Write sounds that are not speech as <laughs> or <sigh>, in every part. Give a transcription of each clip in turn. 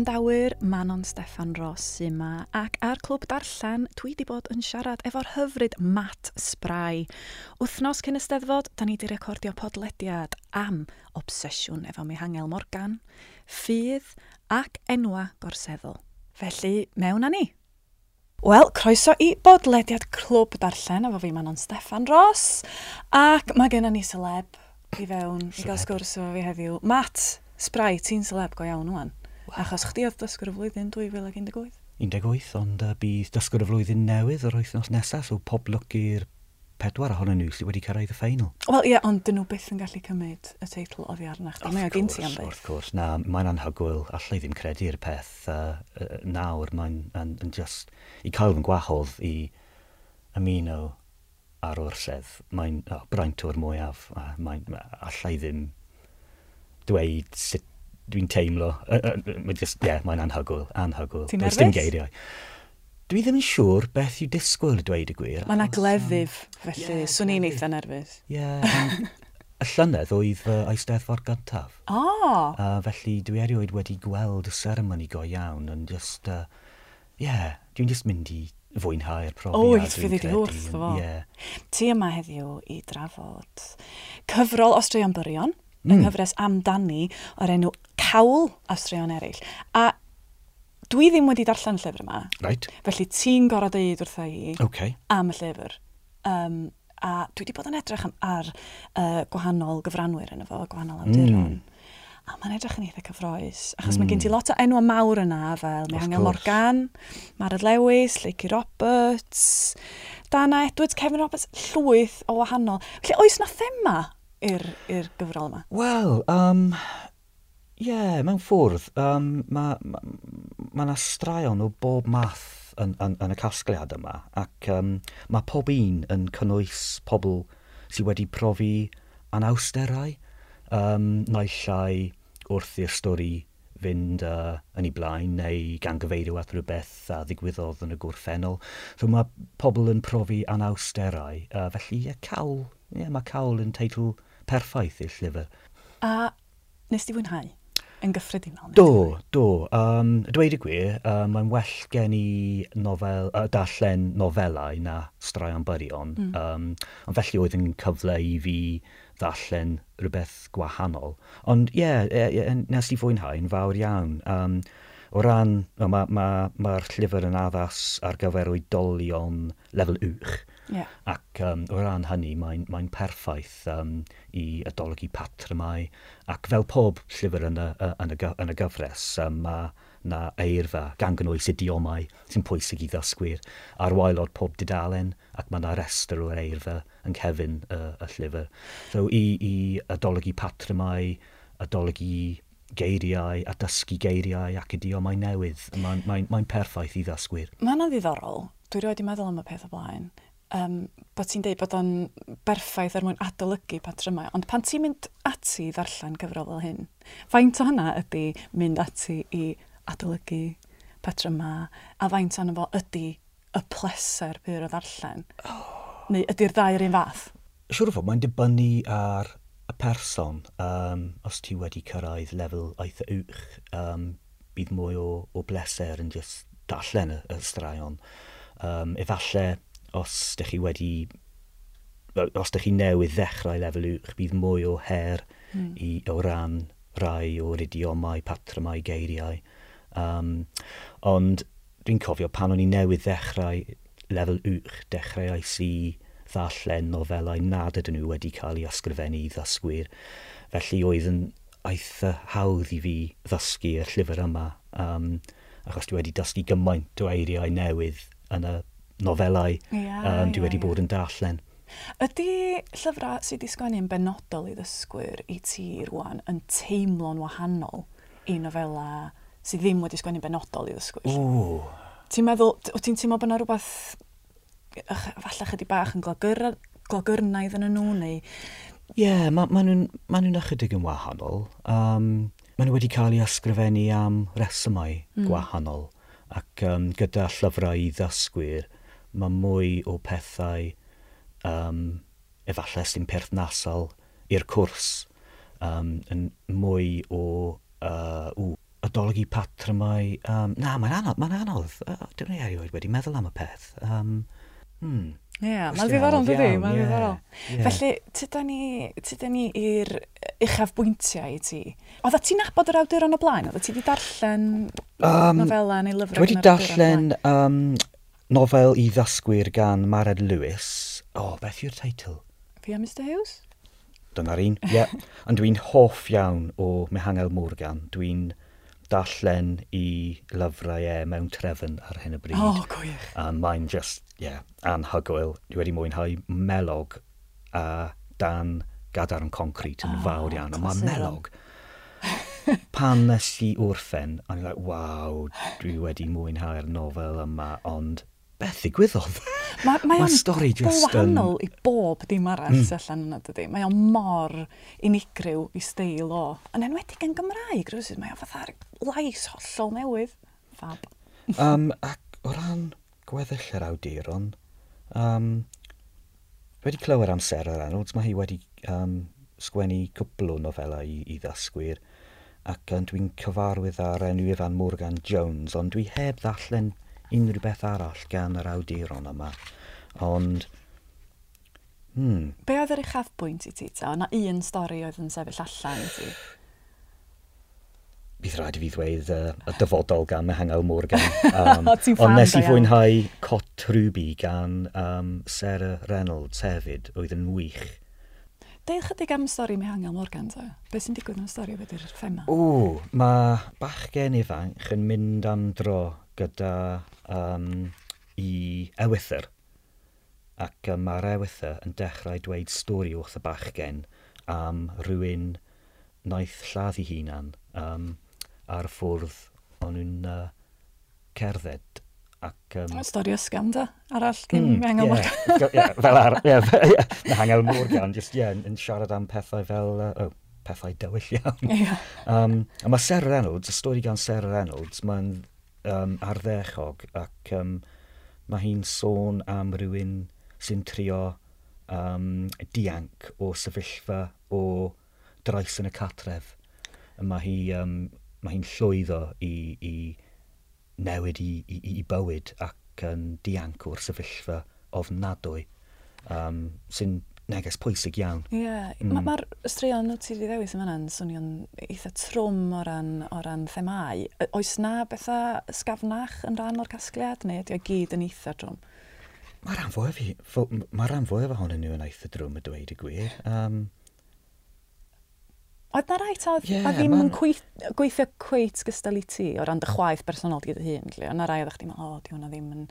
gwrandawyr Manon Steffan Ross yma ac ar Clwb Darllen dwi wedi bod yn siarad efo'r hyfryd Matt Spry. Wthnos cyn y steddfod, da ni wedi recordio podlediad am obsesiwn efo Mihangel Morgan, ffydd ac enwa gorseddol. Felly, mewn â ni! Wel, croeso i bodlediad Clwb Darllen efo fi Manon Steffan Ross ac mae gennym ni seleb i fewn i gael sgwrs efo fi heddiw. Matt, Spry, ti'n seleb go iawn wan? Achos chdi oedd dysgwr y flwyddyn 2018? 18, ond uh, bydd dysgwr y flwyddyn newydd yr wythnos nesaf, so pob lwc i'r pedwar ohonyn nhw sydd wedi cyrraedd y ffeinal. Wel ie, yeah, ond dyn nhw byth yn gallu cymryd y teitl oddi arna chdi. Mae o gen ti am beth. Wrth gwrs, na, mae'n anhygwyl, allai ddim credu'r peth uh, uh, nawr. Mae'n yn, yn just, i cael yn gwahodd i ymuno ar orsedd, mae'n oh, braint o'r mwyaf. Mae'n allai ddim dweud sut dwi'n teimlo. Mae just, yeah, mae'n anhygwl, anhygwl. Ti'n nerfus? Dim geiriau. Dwi ddim yn siŵr beth yw disgwyl y dweud y gwir. Mae yna glefydd, felly, yeah, swn i'n eitha nerfus. Ie, yeah, y llynedd oedd fy eisteddfod gyntaf. O! Oh. Uh, felly dwi erioed wedi gweld y seremoni go iawn yn just, ie, uh, yeah, dwi'n just mynd i fwynhau'r profiad. Oes, fydd wedi wrth fo. Yeah. Ti yma heddiw i drafod cyfrol Australian Byrion, mm. yng nghyfres amdani o'r enw hawl straeon eraill. A dwi ddim wedi darllen llyfr yma. Right. Felly ti'n gorau dweud wrtha i okay. am y llyfr. Um, a dwi wedi bod yn edrych am, ar uh, gwahanol gyfranwyr yn efo, gwahanol awduron. Mm. A mae'n edrych yn eitha cyffroes, achos mm. mae gen ti lot o enw mawr yna, fel Mihangel Morgan, Marad Lewis, Leici Roberts, Dana Edwards, Kevin Roberts, llwyth o wahanol. Felly oes na thema i'r gyfrol yma? Wel, um, Ie, yeah, mewn ffwrdd, um, mae ma, ma yna straeon o bob math yn, yn, yn y casgliad yma, ac um, mae pob un yn cynnwys pobl sydd wedi profi anawsterau, um, naill llai wrth i'r stori fynd uh, yn ei blaen neu gan gyfeirio at rhywbeth a ddigwyddodd yn y gwrffennol. So mae pobl yn profi anawsterau, uh, felly ie, cawl, ie, mae cawl yn teitl perffaith i'r llyfr. A nes ti fwynhau? yn gyffredinol. Do, do. Um, dweud y gwir, um, mae'n well gen i nofel, uh, darllen nofelau na straeon byrion. Mm. Um, ond felly oedd yn cyfle i fi ddarllen rhywbeth gwahanol. Ond ie, yeah, yeah, yeah, nes i fwynhau yn fawr iawn. Um, o ran, mae'r ma, ma, ma llyfr yn addas ar gyfer oedolion lefel uwch. Yeah. Ac um, o ran hynny, mae'n mae, perffaith um, i adolygu patrymau. Ac fel pob llyfr yn y, yn y, yn y gyfres, um, mae na eirfa gan gynnwys idiomau sy'n pwysig i ddysgwyr ar waelod pob didalen ac mae yna restr o'r eirfa yn cefn y, y llyfr. So i, i adolygu patrymau, adolygu geiriau a dysgu geiriau ac idiomau newydd. Mae'n mae, mae perffaith i ddysgwyr. Mae yna ddiddorol. Dwi roed i meddwl am y peth o blaen um, bod ti'n deud bod o'n berffaith er mwyn adolygu patrymau, ond pan ti'n mynd ati i ddarllen gyfrol fel hyn, faint o hynna ydy mynd ati i adolygu patrymau, a faint o'n fo ydy y pleser byr o ddarllen? Oh. Neu ydy'r ddau yr un fath? Siwr o fod, mae'n dibynnu ar y person, um, os ti wedi cyrraedd lefel eitha uwch, um, bydd mwy o, o bleser yn just darllen y, y straeon. Um, efallai os ydych chi wedi os ydych chi newydd ddechrau lefel uwch, bydd mwy o her mm. i, o ran rai o'r idiomau, patrymau, geiriau. Um, ond dwi'n cofio pan o'n i newydd ddechrau lefel uwch, dechrau IC ddallen nofelau nad ydyn nhw wedi cael eu ysgrifennu i ddysgwyr. Felly oedd yn eitha hawdd i fi ddysgu y llyfr yma, um, achos dwi wedi dysgu gymaint o eiriau newydd yn y nofelau yeah, um, dwi yeah, wedi bod yn darllen. Ydy llyfrau sydd wedi sgwennu yn benodol i ddysgwyr i ti rwan yn teimlo'n wahanol i nofelau sydd ddim wedi sgwennu benodol i ddysgwyr? O! Ti'n meddwl, wyt ti'n teimlo bod yna rhywbeth falle chydig bach yn glogyr, glogyrnaidd yn nhw neu... Ie, yeah, maen ma nhw'n ma nhw ychydig yn wahanol. Um, maen nhw wedi cael eu ysgrifennu am resymau mm. gwahanol ac um, gyda llyfrau i ddysgwyr mae mwy o pethau um, efallai sy'n perthnasol i'r cwrs um, yn mwy o uh, ww, adolygu patrymau. Um, na, mae'n anodd, mae'n anodd. Uh, Dwi'n ei erioed wedi meddwl am y peth. Um, hmm. Ie, yeah, mae'n ddiddorol, dydy, mae'n ddiddorol. Yeah. Felly, tyda ni, tyda ni i'r uchaf bwyntiau i ti. Oedda ti'n nabod yr awduron o blaen? Oedda ti wedi darllen um, nofela neu lyfrau? Dwi wedi darllen um, Nofel i ddysgwyr gan Mared Lewis. O, oh, beth yw'r teitl? Fi a Mr Hughes? Dyna'r un, ie. Yeah. <laughs> Ond dwi'n hoff iawn o Mehangel Morgan. Dwi'n darllen i lyfrau e mewn trefn ar hyn o bryd. O, oh, gwych. A mae'n just, ie, yeah, anhygoel. Dwi wedi mwynhau melog a dan gadarn concrete yn oh, fawr iawn. Ond mae melog, pan nes i wrffen, o'n i'n like, waw, dwi wedi mwynhau'r nofel yma, ond beth ddigwyddodd? <laughs> Mae ma, ma stori just wahanol yn... i bob dim arall mm. allan yna dydy. Mae o'n mor unigryw i steil o. Yn enwedig yn Gymraeg, rwy'n mae o fatha'r lais hollol newydd. Fab. <laughs> um, ac o ran gweddill yr awduron, um, wedi clywed am Sarah Reynolds, mae hi wedi um, sgwennu cwbl o nofelau i, i ddysgwyr ac um, dwi'n cyfarwydd ar enw Ifan Morgan Jones, ond dwi heb ddallen unrhyw beth arall gan yr awduron yma. Ond... Hmm. Be oedd yr uchafbwynt i ti ta? O'na un stori oedd yn sefyll allan i ti? bydd rhaid i fi ddweud uh, y dyfodol gan Mehangel Morgan. Um, <laughs> ond nes i fwynhau Cot Ruby gan um, Sarah Reynolds hefyd, oedd yn wych. Deud chydig am stori Mehangel Morgan, ta? Be sy'n digwydd am stori wedi'r thema? O, mae bachgen ifanc yn mynd am dro gyda um, i ewythyr. Ac um, mae'r ewythyr yn dechrau dweud stori wrth y bachgen am rhywun naeth lladd i hunan um, ar ffwrdd o'n nhw'n uh, cerdded. Ac, um, Stori ysgam da, arall gen mm, Angel yeah, Morgan. yeah, fel ar, yeah, yeah, Angel Morgan, just, yeah, yn siarad am pethau fel, uh, oh, pethau dywyll iawn. Yeah. Um, a mae Sarah Reynolds, y stori gan Sarah Reynolds, mae'n um, arddechog ac um, mae hi'n sôn am rhywun sy'n trio um, dianc o sefyllfa o drais yn y catref. Mae hi, um, mae hi'n llwyddo i, i newid i, i, i bywyd ac yn dianc o'r sefyllfa ofnadwy um, sy'n neges pwysig iawn. Ie, yeah. mm. mae'r ma, straeon nhw ti wedi ddewis yma yna'n swnio'n eitha trwm o ran, o ran themau. Oes na bethau sgafnach yn rhan o'r casgliad neu ydy o gyd yn eitha trwm? Mae rhan fwy fi, mae rhan fwy efo hon yn nhw yn eitha drwm y dweud y gwir. Um, Oedd na rhaid a, yeah, a ddim yn gweithio cweit gystal i ti o ran dy chwaith personol gyda hyn. Oedd na rhaid a chdi, o, oh, di hwnna ddim yn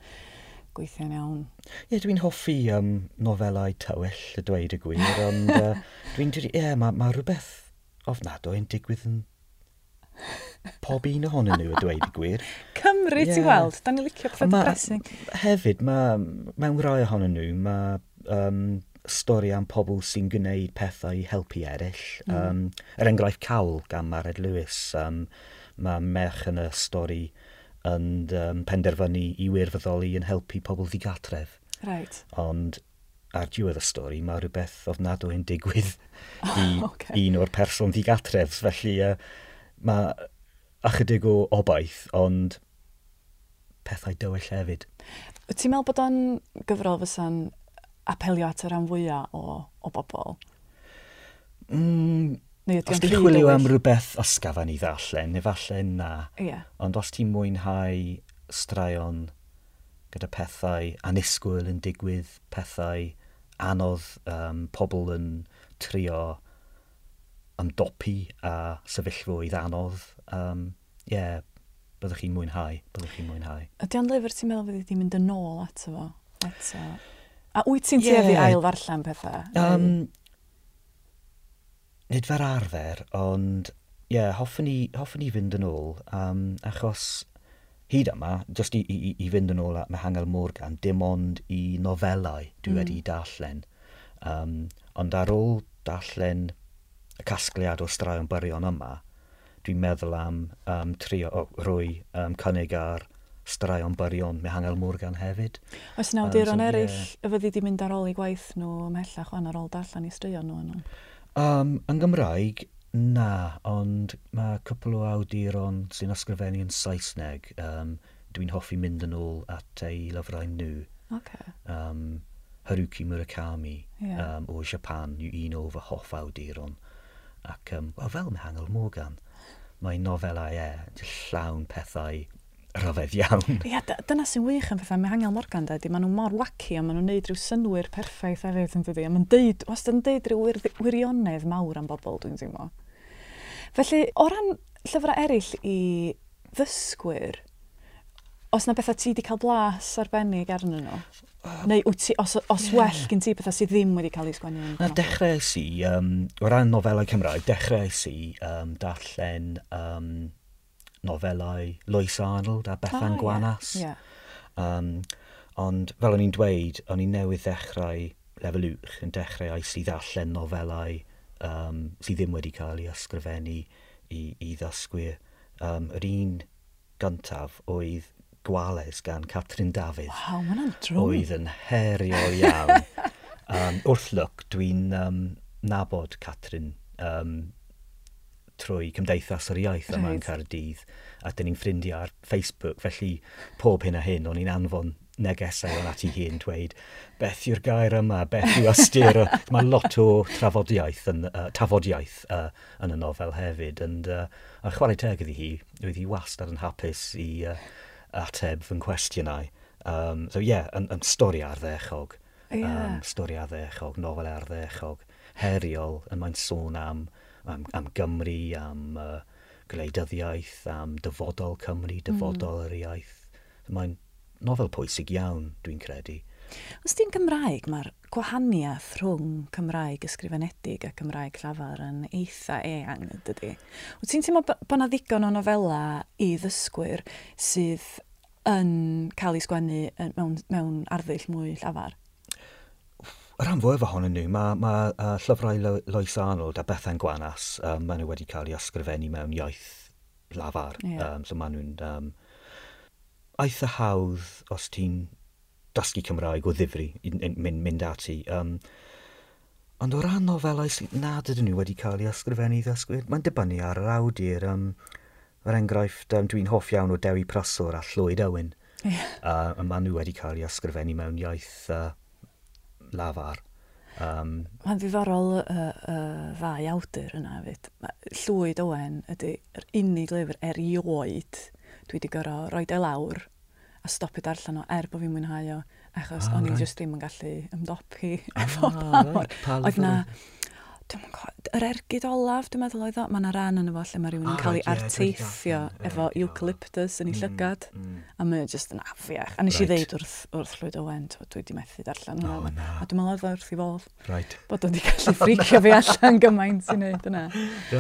gweithio'n iawn. Ie, yeah, dwi'n hoffi um, nofelau tywyll, y dweud y gwir, ond uh, <laughs> dwi'n dweud, ie, yeah, mae ma rhywbeth ofnadwy yn digwydd yn pob un ohonyn nhw, y dweud y gwir. <laughs> Cymru, yeah. ti'n gweld? da ni licio pethau depressing. Hefyd, ma, mewn rai ohonyn nhw, mae um, stori am pobl sy'n gwneud pethau i helpu eraill. Mm. Um, er enghraifft cawl gan Mared Lewis, um, mae merch yn y stori yn um, penderfynu i wirfoddoli yn helpu pobl ddigatref. Right. Ond ar diwedd y stori, mae rhywbeth ofnadw yn digwydd <laughs> i okay. un o'r person ddigatref. Felly uh, mae ychydig o obaith, ond pethau dywyll hefyd. Wyt ti'n meddwl bod o'n gyfrol fysa'n apelio at y rhan fwyaf o, o bobl? Mm, Neu os ti'n chwilio am rhywbeth ysgafan i ddarllen, efallai na. Yeah. Ond os ti'n mwynhau straeon gyda pethau anisgwyl yn digwydd, pethau anodd um, pobl yn trio ymdopi a sefyllfwydd anodd. Um, yeah, byddwch chi'n mwynhau, byddwch chi'n mwynhau. Ydy o'n lyfr ti'n meddwl fyddi wedi mynd yn ôl ato fo? Eto. A wyt ti'n yeah. tueddu ail ddarllen pethau? Um, nid fe'r arfer, ond ie, yeah, hoffwn, i, hoffwn i fynd yn ôl, um, achos hyd yma, just i, i, i fynd yn ôl at Mehangel Morgan, dim ond i nofelau dwi mm. wedi darllen. Um, ond ar ôl darllen y casgliad o straeon byrion yma, dwi'n meddwl am um, trio, o, oh, rwy um, cynnig ar straeon byrion Mehangel Morgan hefyd. Oes yna awduron um, so, eraill yeah. y fyddi di mynd ar ôl i gwaith nhw ymhellach o'n ar ôl darllen i straeon nhw yno? Um, yn Gymraeg, na, ond mae cwpl o awduron sy'n ysgrifennu yn Saesneg. Um, Dwi'n hoffi mynd yn ôl at ei lyfrau nhw. Okay. Um, Haruki Murakami yeah. um, o Japan yw un o fy hoff awduron. Ac um, wel, fel Mangel Morgan, mae nofelau e llawn pethau rhyfedd iawn. Ia, dyna sy'n wych yn bethau. Mae hangel Morgan, dydy, maen nhw mor waci a maen nhw'n neud rhyw synwyr perffaith hefyd, yn dydy. A maen deud, wastad yn deud rhyw wir, wirionedd mawr am bobl, dwi'n teimlo. Felly, o ran llyfrau eraill i ddysgwyr, os na bethau ti wedi cael blas arbennig arnyn nhw? Neu wyt ti, os, os yeah. well gen ti bethau sydd ddim wedi cael ei sgwennu? Na, dechrau si, um, o ran nofelau Cymraeg, dechrau si um, darllen um, nofelau Lois Arnold a Bethan ah, Gwanas. Yeah, yeah. Um, ond fel o'n i'n dweud, o'n i'n newydd ddechrau lefel uwch yn dechrau oes i ddarllen nofelau um, sydd ddim wedi cael ei ysgrifennu i, i ddysgwyr. Um, yr un gyntaf oedd Gwales gan Catrin Dafydd. Wow, mae'n drwm. Oedd yn herio iawn. <laughs> um, wrth lwc, dwi'n um, nabod Catrin um, trwy Cymdeithas yr Iaith yma right. yn Cardydd a dyn ni'n ffrindiau ar Facebook felly pob hyn a hyn o'n i'n anfon negesau o'n ati hi yn dweud beth yw'r gair yma, beth yw ystyr <laughs> mae lot o trafodiaeth yn, uh, tafodiaeth uh, yn y nofel hefyd and, uh, a chwarae teg iddi hi oedd hi wastad yn hapus i uh, ateb fy nghwestiynau um, so ie, yeah, yn, yn stori arddechog yeah. um, stori arddechog, nofel arddechog heriol yn mae'n sôn am am, am Gymru, am uh, gwleidyddiaeth, am dyfodol Cymru, hmm. dyfodol mm. yr iaith. Mae'n nofel pwysig iawn, dwi'n credu. Os di'n Gymraeg, mae'r gwahaniaeth rhwng Cymraeg ysgrifenedig a Cymraeg llafar yn eitha eang, ydy. Wyt ti'n teimlo bod yna ddigon o nofela i ddysgwyr sydd yn cael ei sgwennu mewn, mewn arddull mwy llafar? y rhan fwyaf ohonyn nhw, mae ma, uh, llyfrau Lo Lois Arnold a Bethan Gwanas, um, maen nhw wedi cael eu ysgrifennu mewn iaith lafar. Yeah. Um, so maen nhw'n um, eitha hawdd os ti'n dysgu Cymraeg o ddifri mynd, mynd ati. Um, ond o ran nofelau sydd nad ydyn nhw wedi cael eu ysgrifennu i ddysgwyr, mae'n dibynnu ar yr awdur. Um, Yr er enghraifft, um, dwi'n hoff iawn o Dewi Prysor a Llwyd Owen. Yeah. Uh, a maen nhw wedi cael eu ysgrifennu mewn iaith uh, lafar. Um, Mae'n ddiddorol y uh, uh, ddau awdur yna fyd. Llwyd Owen ydy'r unig lyfr erioed dwi wedi gorau roed e lawr a stopio darllen o er bod fi'n mwynhau o achos ah, o'n i right. just ddim yn gallu ymdopi ah, efo pa mor. Oedd na dwi'n gwybod, yr ergyd olaf, dwi'n meddwl oedd o, mae yna ran yn y fo lle mae rhywun yn cael ei arteithio efo eucalyptus yn ei llygad, a mae jyst yn afiach. A nes i ddeud wrth, wrth Llywyd Owen, dwi wedi methu darllen hwnna. A dwi'n meddwl oedd o wrth i fod, bod o'n di gallu ffricio fi <laughs> allan gymaint i wneud yna.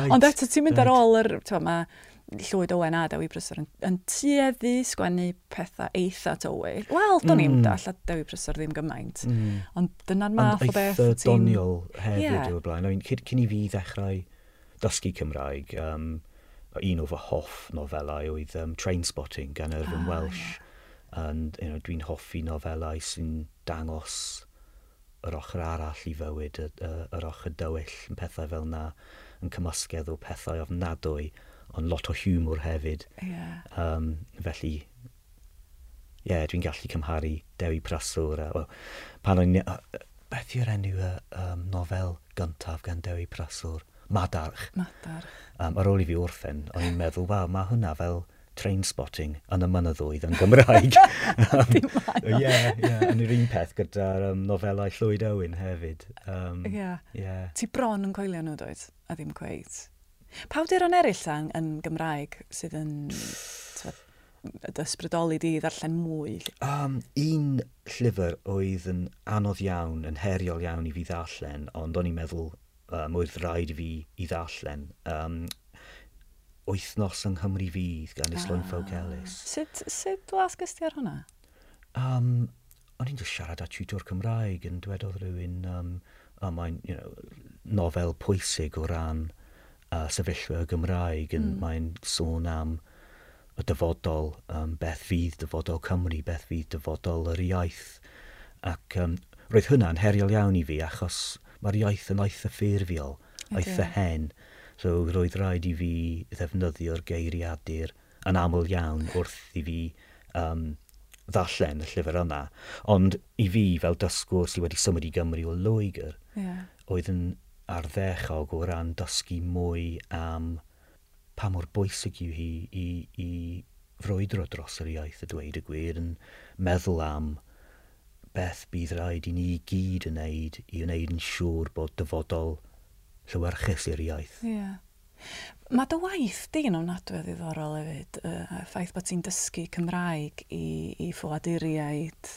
Ond eto, ti'n mynd ar ôl yr, ti'n mae llwyd Owen a Dewi Brysor yn, yn tueddu sgwennu pethau eitha dywyd. Wel, do'n i'n mm. dall a Dewi Brysor ddim gymaint. Mm. Ond dyna'r math o beth. Ond eitha doniol hefyd yeah. o'r blaen. I mean, cyn i fi ddechrau dysgu Cymraeg, um, un o fy hoff nofelau oedd um, Trainspotting gan Irvin ah, Welsh. Yeah. And, you know, dwi'n hoffi nofelau sy'n dangos yr ochr arall i fywyd, yr, yr ochr dywyll, pethau fel na, yn cymysgedd o pethau ofnadwy ond lot o hiwmwr hefyd. Yeah. Um, felly, ie, yeah, dwi'n gallu cymharu Dewi Praswr. A, well, pan o'n... Uh, beth yw'r enw y um, nofel gyntaf gan Dewi Praswr? Madarch. Madarch. Um, ar ôl i fi orffen, o'n i'n meddwl, waw, mae hwnna fel train spotting yn y mynyddoedd yn Gymraeg. um, yeah, yeah, yn yr un peth gyda'r um, nofelau Llwyd Owen hefyd. Um, yeah. yeah. Ti bron yn coelio nhw, dweud, A ddim cweith. Pa awduron eraill yn, yn Gymraeg sydd yn ysbrydoli di ddarllen mwy? Um, un llyfr oedd yn anodd iawn, yn heriol iawn i fi ddarllen, ond o'n i'n meddwl um, oedd rhaid i fi i ddarllen. Um, wythnos yng Nghymru fydd gan Islwyn ah, Fawgelis. Sut, sut las gysdi ar hwnna? Um, o'n i'n just siarad â tiwtor Cymraeg yn dwedodd rhywun um, um, mae'n you know, nofel pwysig o ran uh, sefyllfa y Gymraeg yn mm. mae'n sôn am y dyfodol, um, beth fydd dyfodol Cymru, beth fydd dyfodol yr iaith. Ac um, roedd hwnna'n heriol iawn i fi achos mae'r iaith yn aeth y ffurfiol, aeth y hen. So roedd rhaid i fi ddefnyddio'r geiriadur yn aml iawn wrth i fi um, ddallen y llyfr yna. Ond i fi fel dysgwr sydd wedi symud i Gymru o Loegr, yeah. oedd yn arddechog o ran dysgu mwy am pa mor bwysig yw hi i, i frwydro dros yr iaith y dweud y gwir yn meddwl am beth bydd rhaid i ni gyd yn neud i wneud yn siŵr bod dyfodol llywarchus i'r iaith. Yeah. Mae dy waith di yn ofnadwedd ddiddorol hefyd, y uh, ffaith bod ti'n dysgu Cymraeg i, i ffoaduriaid.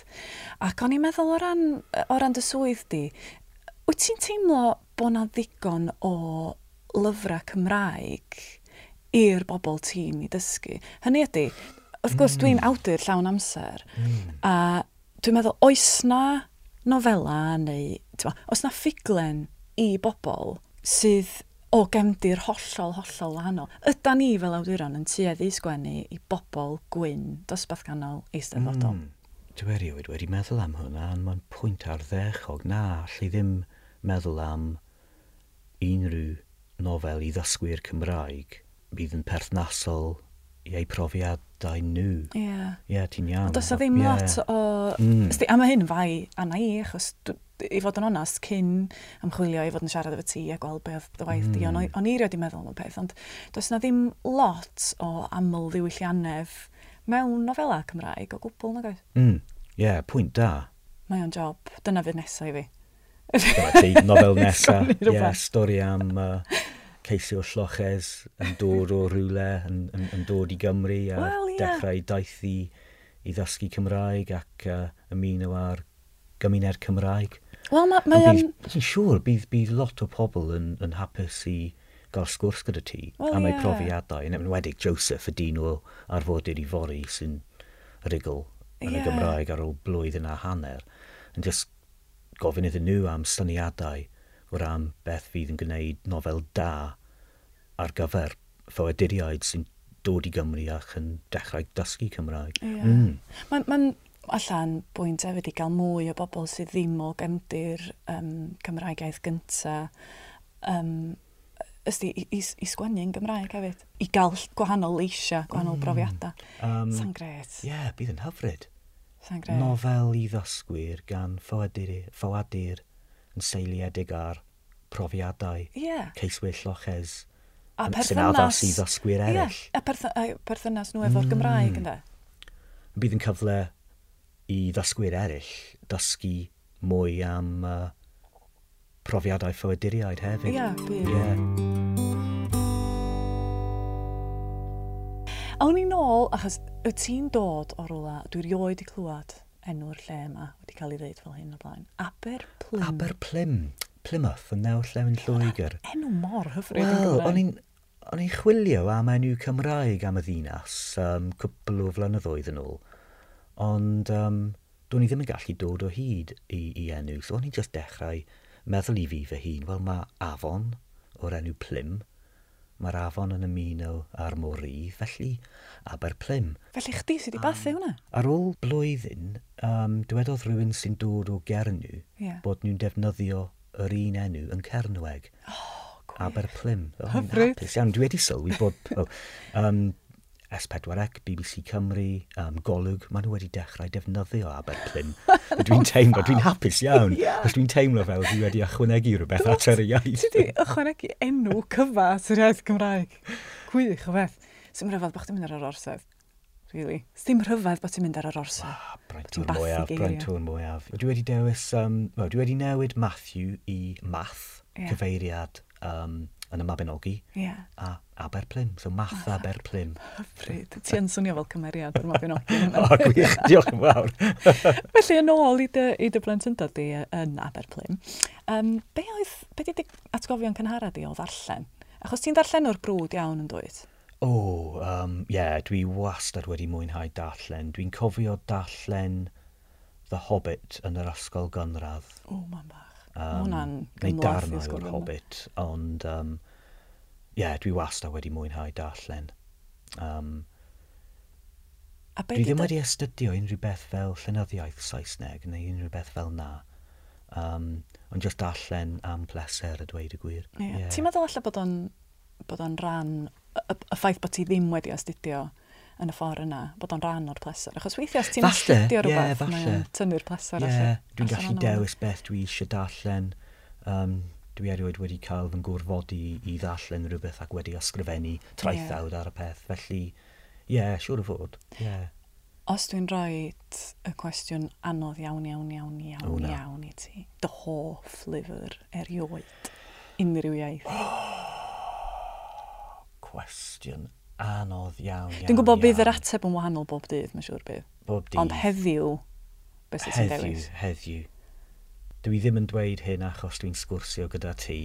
Ac o'n i'n meddwl o ran, o ran dy swydd di, wyt ti'n teimlo bod na ddigon o lyfrau Cymraeg i'r bobl tîm i dysgu. Hynny ydy, wrth gwrs mm. dwi'n awdur llawn amser, mm. a dwi'n meddwl oes na nofela neu, ma, oes na ffiglen i bobl sydd o gemdi'r hollol, hollol wahanol. Ydan ni fel awduron yn tueddu sgwennu i bobl gwyn dosbarth ganol eisteddfodol. Mm. Dwi erioed wedi meddwl am hwnna, ond mae'n pwynt ar ddechog. na, lle ddim meddwl am unrhyw nofel i ddysgwyr Cymraeg bydd yn perthnasol i eu profiadau nhw. Ie. Yeah. Ie, yeah, ti'n iawn. Does o ddim yeah. lot o... Mm. Ysdi, a mae hyn fai anna i, achos i fod yn onast, cyn ymchwilio i fod yn siarad efo ti a gweld beth dy waith mm. di, ond on i rioed i meddwl am y peth, ond does na ddim lot o aml ddiwylliannef mewn nofela Cymraeg o gwbl, nag oes? Mm. Ie, yeah, pwynt da. Mae o'n job. Dyna fydd nesaf i fi nofel nesaf. yeah, stori am uh, ceisio lloches yn dod o rhywle, yn, yn, yn dod i Gymru a well, yeah. dechrau daith i, i ddysgu Cymraeg ac uh, ymuno ar gymuned Cymraeg. Wel, mae... Ma, ma um... Siŵr, bydd, bydd lot o pobl yn, yn hapus i gael sgwrs gyda ti well, am yeah. profiadau, yn enwedig Joseph y dyn o arfodydd i fori sy'n rigol yn yeah. y Gymraeg ar ôl blwyddyn a hanner. Yn just gofyn iddyn nhw am syniadau o ran beth fydd yn gwneud nofel da ar gyfer ffoaduriaid sy'n dod i Gymru ac yn dechrau dysgu Cymraeg. Yeah. Mm. Mae'n ma, allan bwynt hefyd i gael mwy o bobl sydd ddim o gefndir um, Cymraegaeth gynta. Um, ysdi, i, i, i sgwennu'n Gymraeg hefyd. I gael gwahanol leisiau, gwahanol mm. brofiadau. Um, Sa'n gret. Ie, yeah, bydd yn hyfryd. Nofel i ddysgwyr gan ffoadur, ffoadur yn seiliedig ar profiadau, yeah. ceiswyr lloches, a perthynas i ddysgwyr eraill. Yeah, a perth perthynas nhw efo'r mm. Gymraeg ynddo. Bydd yn cyfle i ddysgwyr eraill dysgu mwy am uh, profiadau ffoaduriaid hefyd. Ie, yeah, bydd. Yeah. Awn ni nôl, achos y ti'n dod o rola, dwi rioed i clywed enw'r lle yma wedi cael ei ddeud fel hyn o blaen. Aber Plym. Aber Plym. Plymouth yn nawr llewn Lloegr. Enw mor hyfryd Wel, o'n i'n o'n i'n chwilio am enw Cymraeg am y ddinas um, cwpl o flynyddoedd yn ôl. Ond um, do'n i ddim yn gallu dod o hyd i, i enw, so o'n i'n just dechrau meddwl i fi fy hun, wel mae afon o'r enw Plym mae'r afon yn ymuno a'r mori, felly Aberplym. Felly chdi sydd wedi bathu hwnna? Ar ôl blwyddyn, um, dywedodd rhywun sy'n dod o Gernw yeah. bod nhw'n defnyddio yr un enw yn Cernweg. Oh, Aberplym. Oh, Hyfryd. Hapus iawn, dwi wedi sylwi bod... Oh, um, S4C, BBC Cymru, um, Golwg, maen nhw wedi dechrau defnyddio Aberplyn. <laughs> dwi'n teimlo, dwi'n hapus iawn. yeah. Dwi'n teimlo fel dwi wedi ychwanegu rhywbeth at yr iaith. Dwi wedi ychwanegu enw cyfa at yr iaith Gymraeg. Gwych o beth. Sym rhyfedd bod chdi'n mynd ar yr orsedd. Really. Sdim rhyfedd bod ti'n mynd ar yr orsedd. Wow, braintw'n mwyaf, braintwr mwyaf. Dwi wedi dewis, um, well, dwi wedi newid Matthew i Math, yeah. cyfeiriad um, yn y Mabinogi yeah. a Aberplym. So math Aberplym. Hyfryd. Ti yn swnio fel cymeriad o'r Mabinogi. <laughs> o, gwych. Diolch yn fawr. <laughs> Felly, yn ôl i dy, i dy blentyndod di yn Aberplym, um, be oedd, be di atgofio'n cynhara di o ddarllen? Achos ti'n darllen o'r brwd iawn yn dweud? O, oh, um, yeah, dwi wastad wedi mwynhau darllen. Dwi'n cofio darllen The Hobbit yn yr ysgol gynradd. O, oh, mam bach um, neu darnau o'r Hobbit, ond um, yeah, dwi wasta wedi mwynhau darllen. Um, dwi ddim wedi astudio unrhyw beth fel llenyddiaeth Saesneg neu unrhyw beth fel na. Um, ond just darllen am pleser a dweud y gwir. Yeah. Yeah. Ti'n meddwl allai bod o'n bod o'n rhan y, y ffaith bod ti ddim wedi astudio yn y ffordd yna, bod o'n rhan o'r pleser. Achos weithiau, os ti'n astudio rhywbeth, yeah, mae'n tynnu'r pleser yeah, Dwi'n gallu dewis beth dwi eisiau darllen. Um, dwi erioed wedi cael fy ngwrfodi i ddarllen rhywbeth ac wedi ysgrifennu traethawd yeah. ar y peth. Felly, ie, yeah, siŵr o fod. Yeah. Os dwi'n rhoi y cwestiwn anodd iawn, iawn, iawn, iawn, oh, no. iawn i ti, dy hoff lyfr erioed, unrhyw iaith. <gasps> cwestiwn Anodd iawn, iawn Dwi'n gwybod bydd yr ateb yn wahanol bob dydd, mae'n siŵr bydd. Bob dydd. Ond heddiw, beth sy'n dewis? Heddiw, heddiw. Dwi ddim yn dweud hyn achos dwi'n sgwrsio gyda ti,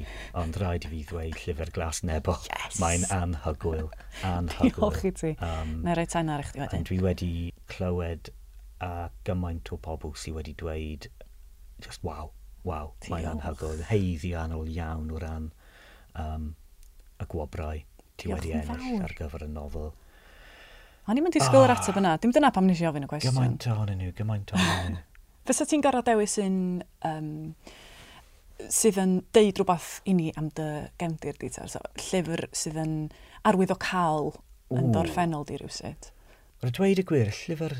ond rhaid i fi ddweud llyfr glas nebo. Yes! Mae'n anhygwyl, <laughs> anhygwyl. Diolch i ti. Um, Mae'n rhaid ta'n ar eich wedyn. Dwi wedi clywed a gymaint o pobl sydd wedi dweud, just waw, waw, mae'n anhygwyl. Heiddi anol iawn o ran um, y gwobrau ti wedi ennill ar gyfer y nofel. O'n i'n sgwyl yr ateb ah. yna. Dim dyna pam nes i ofyn y cwestiwn. Gymaint ohonyn nhw, gymaint ohonyn nhw. <laughs> Fysa ti'n gorau dewis un um, sydd yn deud rhywbeth i ni am dy gefndir di ta? So, llyfr sydd yn arwyddocael yn dorffennol di rhywsyd. Rwy'n dweud y gwir, llyfr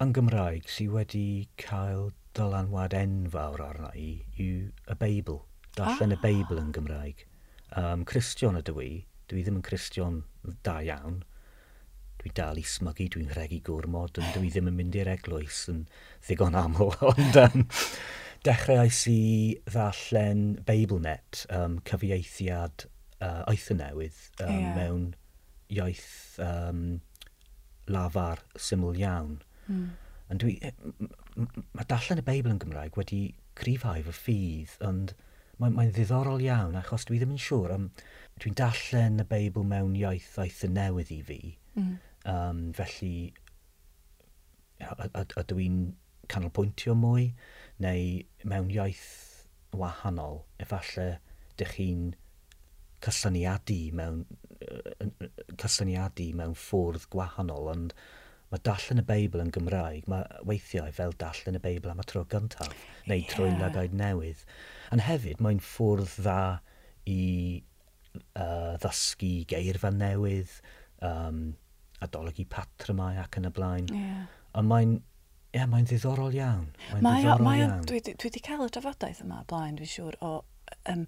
yn Gymraeg sydd wedi cael dylanwad enfawr arna i yw y Beibl. Darllen ah. y Beibl yn Gymraeg. Um, Cristion ydw i, dwi ddim yn Cristion da iawn, dwi dal i smygu, dwi'n rhegu gwrmod, ond dwi ddim yn mynd i'r eglwys yn ddigon aml, ond um, dechreuais i ddarllen BabelNet, um, cyfieithiad uh, oeth newydd um, yeah. mewn iaith um, lafar syml iawn. Mm. Ond dwi, mae darllen y Beibl yn Gymraeg wedi crifhau fy ffydd, ond... On mae'n mae ddiddorol iawn, achos dwi ddim yn siŵr, um, dwi'n darllen y Beibl mewn iaith aeth y newydd i fi, mm. um, felly ydw i'n canolbwyntio mwy, neu mewn iaith wahanol, efallai dych chi'n cysyniadu mewn cysyniadu mewn ffwrdd gwahanol, ond mae darllen y Beibl yn Gymraeg, mae weithiau fel darllen y Beibl am y tro gyntaf, neu yeah. trwy lygaid newydd. Ond hefyd, mae'n ffwrdd dda i uh, ddysgu geirfa newydd, um, adolygu patrymau ac yn y blaen. Yeah. Ond mae'n Ie, yeah, mae'n ddiddorol iawn. Mae'n mae ddiddorol mae iawn. Dwi, dwi wedi cael y drafodaeth yma blaen, dwi'n siŵr, o um,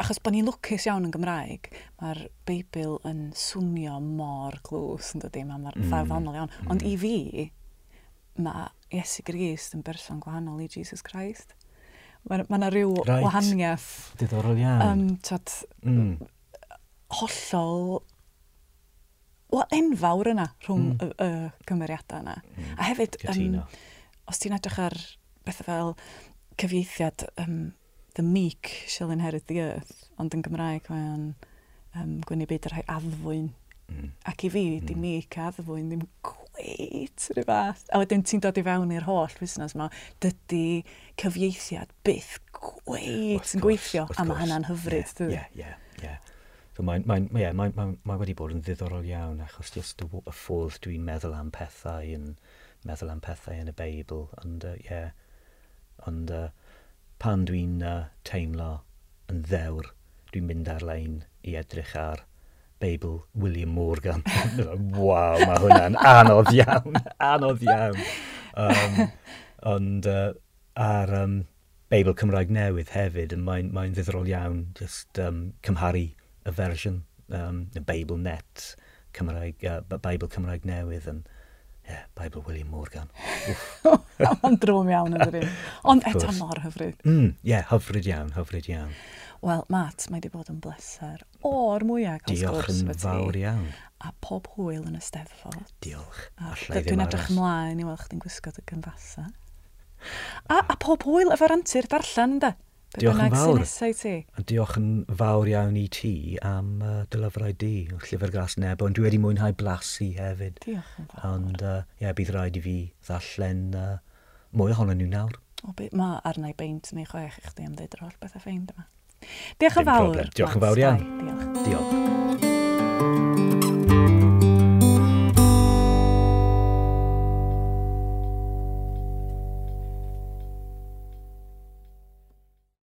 achos bod ni'n lwcus iawn yn Gymraeg, mae'r Beibl yn swnio mor glws, yn dydy, mae'n mm. ffordd ddonol iawn. Mm. Ond i mm. fi, mae Iesu Grist yn berson gwahanol i Jesus Christ. Mae yna rhyw right. wahaniaeth. Diddorol iawn. Um, tod, mm. hollol wel, enfawr yna rhwng mm. y, y cymeriadau yna. Mm. A hefyd, Cytuno. um, os ti'n edrych ar bethau fel cyfieithiad um, the meek shall inherit the earth, ond yn Gymraeg mae o'n um, gwneud beth yr rhai addfwyn. Mm. Ac i fi, mm. di meek a addfwyn ddim cweit rhyw fath. A wedyn ti'n dod i fewn i'r holl busnes yma, dydy cyfieithiad byth cweit yn gweithio, a mae hynna'n hyfryd. Ie, ie, ie. So mae, mae, mae, mae, mae, mae wedi bod yn ddiddorol iawn achos just y, y ffordd dwi'n meddwl am pethau yn meddwl am pethau yn y Beibl ond uh, yeah, ond uh, pan dwi'n uh, teimlo yn ddewr, dwi'n mynd ar-lein i edrych ar Beibl William Morgan. <laughs> Waw, mae hwnna'n anodd iawn, anodd iawn. Um, ond uh, ar um, Beibl Cymraeg Newydd hefyd, and mae'n mae ddiddorol iawn just um, cymharu y fersiwn, um, y Beibl Net, Cymraeg, uh, Beibl Cymraeg Newydd, yn yeah, Bible William Morgan. <laughs> Ond drwm iawn yn dyn. Ond eto mor hyfryd. Mm, yeah, hyfryd iawn, hyfryd iawn. Wel, Matt, mae wedi bod yn bleser o'r mwyaf. Diolch yn fawr iawn. A pob hwyl yn y steddfod. Diolch. Dwi'n edrych ymlaen i weld chdi'n gwisgo dy gynfasa. A, a pob hwyl efo'r antur darllen, ynda? Diolch yn fawr. Nesau ti. A diolch yn fawr iawn i ti am uh, dylyfrau di o'r llyfr glas nebo. Ond dwi wedi mwynhau blasu hefyd. Diolch yn fawr. Ond uh, yeah, bydd rhaid i fi ddallen uh, mwy ohonyn nhw nawr. O, byd, mae arnau beint neu chwech i chdi am ddeud yr holl beth a ffeind yma. Diolch yn fawr. Problem. Diolch yn fawr iawn. Diolch. Diolch.